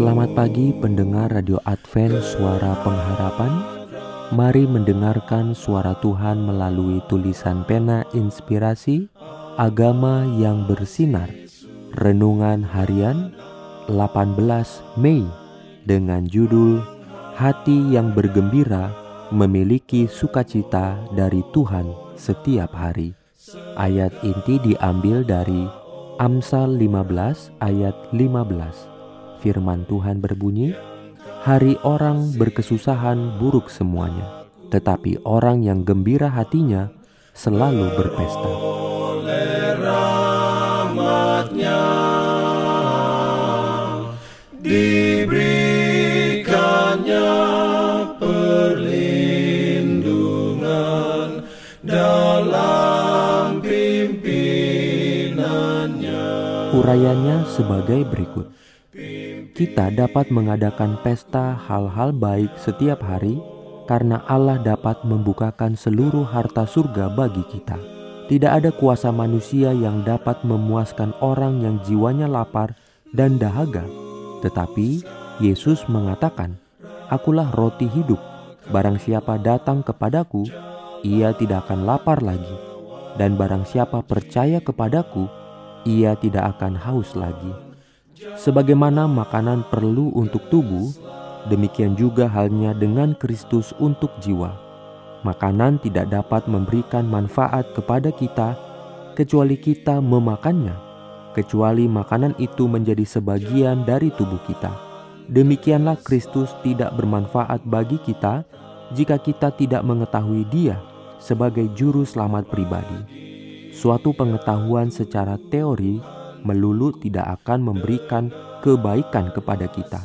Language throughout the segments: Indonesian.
Selamat pagi pendengar Radio Advent Suara Pengharapan. Mari mendengarkan suara Tuhan melalui tulisan pena inspirasi Agama yang bersinar. Renungan harian 18 Mei Dengan judul Hati yang bergembira memiliki sukacita dari Tuhan setiap hari. Ayat inti diambil dari Amsal 15 ayat 15 Firman Tuhan berbunyi, Hari orang berkesusahan buruk semuanya, tetapi orang yang gembira hatinya selalu berpesta rahmatnya diberikannya perlindungan dalam pimpinannya Urayanya sebagai berikut. Kita dapat mengadakan pesta hal-hal baik setiap hari karena Allah dapat membukakan seluruh harta surga bagi kita. Tidak ada kuasa manusia yang dapat memuaskan orang yang jiwanya lapar dan dahaga. Tetapi Yesus mengatakan, Akulah roti hidup. Barang siapa datang kepadaku, ia tidak akan lapar lagi. Dan barang siapa percaya kepadaku, ia tidak akan haus lagi. Sebagaimana makanan perlu untuk tubuh, demikian juga halnya dengan Kristus untuk jiwa makanan tidak dapat memberikan manfaat kepada kita kecuali kita memakannya, kecuali makanan itu menjadi sebagian dari tubuh kita. Demikianlah Kristus tidak bermanfaat bagi kita jika kita tidak mengetahui Dia sebagai juru selamat pribadi. Suatu pengetahuan secara teori melulu tidak akan memberikan kebaikan kepada kita.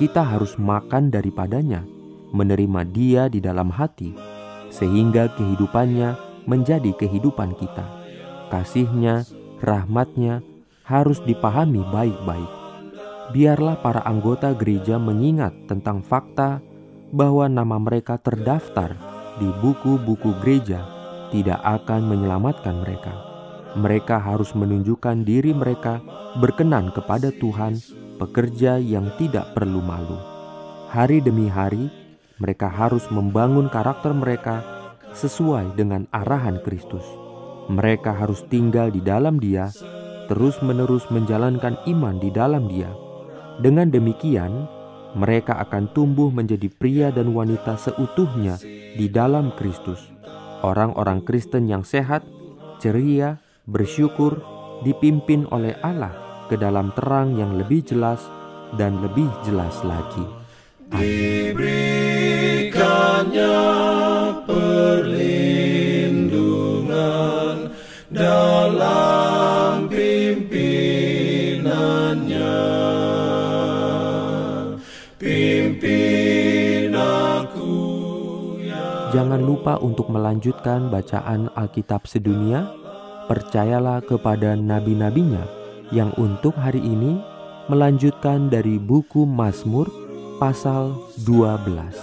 Kita harus makan daripadanya, menerima Dia di dalam hati, sehingga kehidupannya menjadi kehidupan kita. Kasihnya, rahmatnya harus dipahami baik-baik. Biarlah para anggota gereja mengingat tentang fakta bahwa nama mereka terdaftar di buku-buku gereja tidak akan menyelamatkan mereka. Mereka harus menunjukkan diri mereka berkenan kepada Tuhan, pekerja yang tidak perlu malu. Hari demi hari, mereka harus membangun karakter mereka sesuai dengan arahan Kristus. Mereka harus tinggal di dalam Dia, terus-menerus menjalankan iman di dalam Dia. Dengan demikian, mereka akan tumbuh menjadi pria dan wanita seutuhnya di dalam Kristus. Orang-orang Kristen yang sehat, ceria, bersyukur, dipimpin oleh Allah ke dalam terang yang lebih jelas dan lebih jelas lagi. Diberikannya perlindungan dalam pimpinannya. Pimpin aku ya Jangan lupa untuk melanjutkan bacaan Alkitab sedunia percayalah kepada nabi-nabinya yang untuk hari ini melanjutkan dari buku Mazmur pasal 12.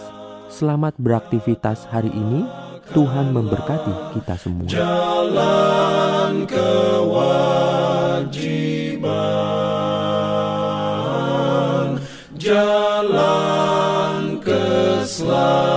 Selamat beraktivitas hari ini. Tuhan memberkati kita semua. Jalan kewajiban, jalan keselamatan.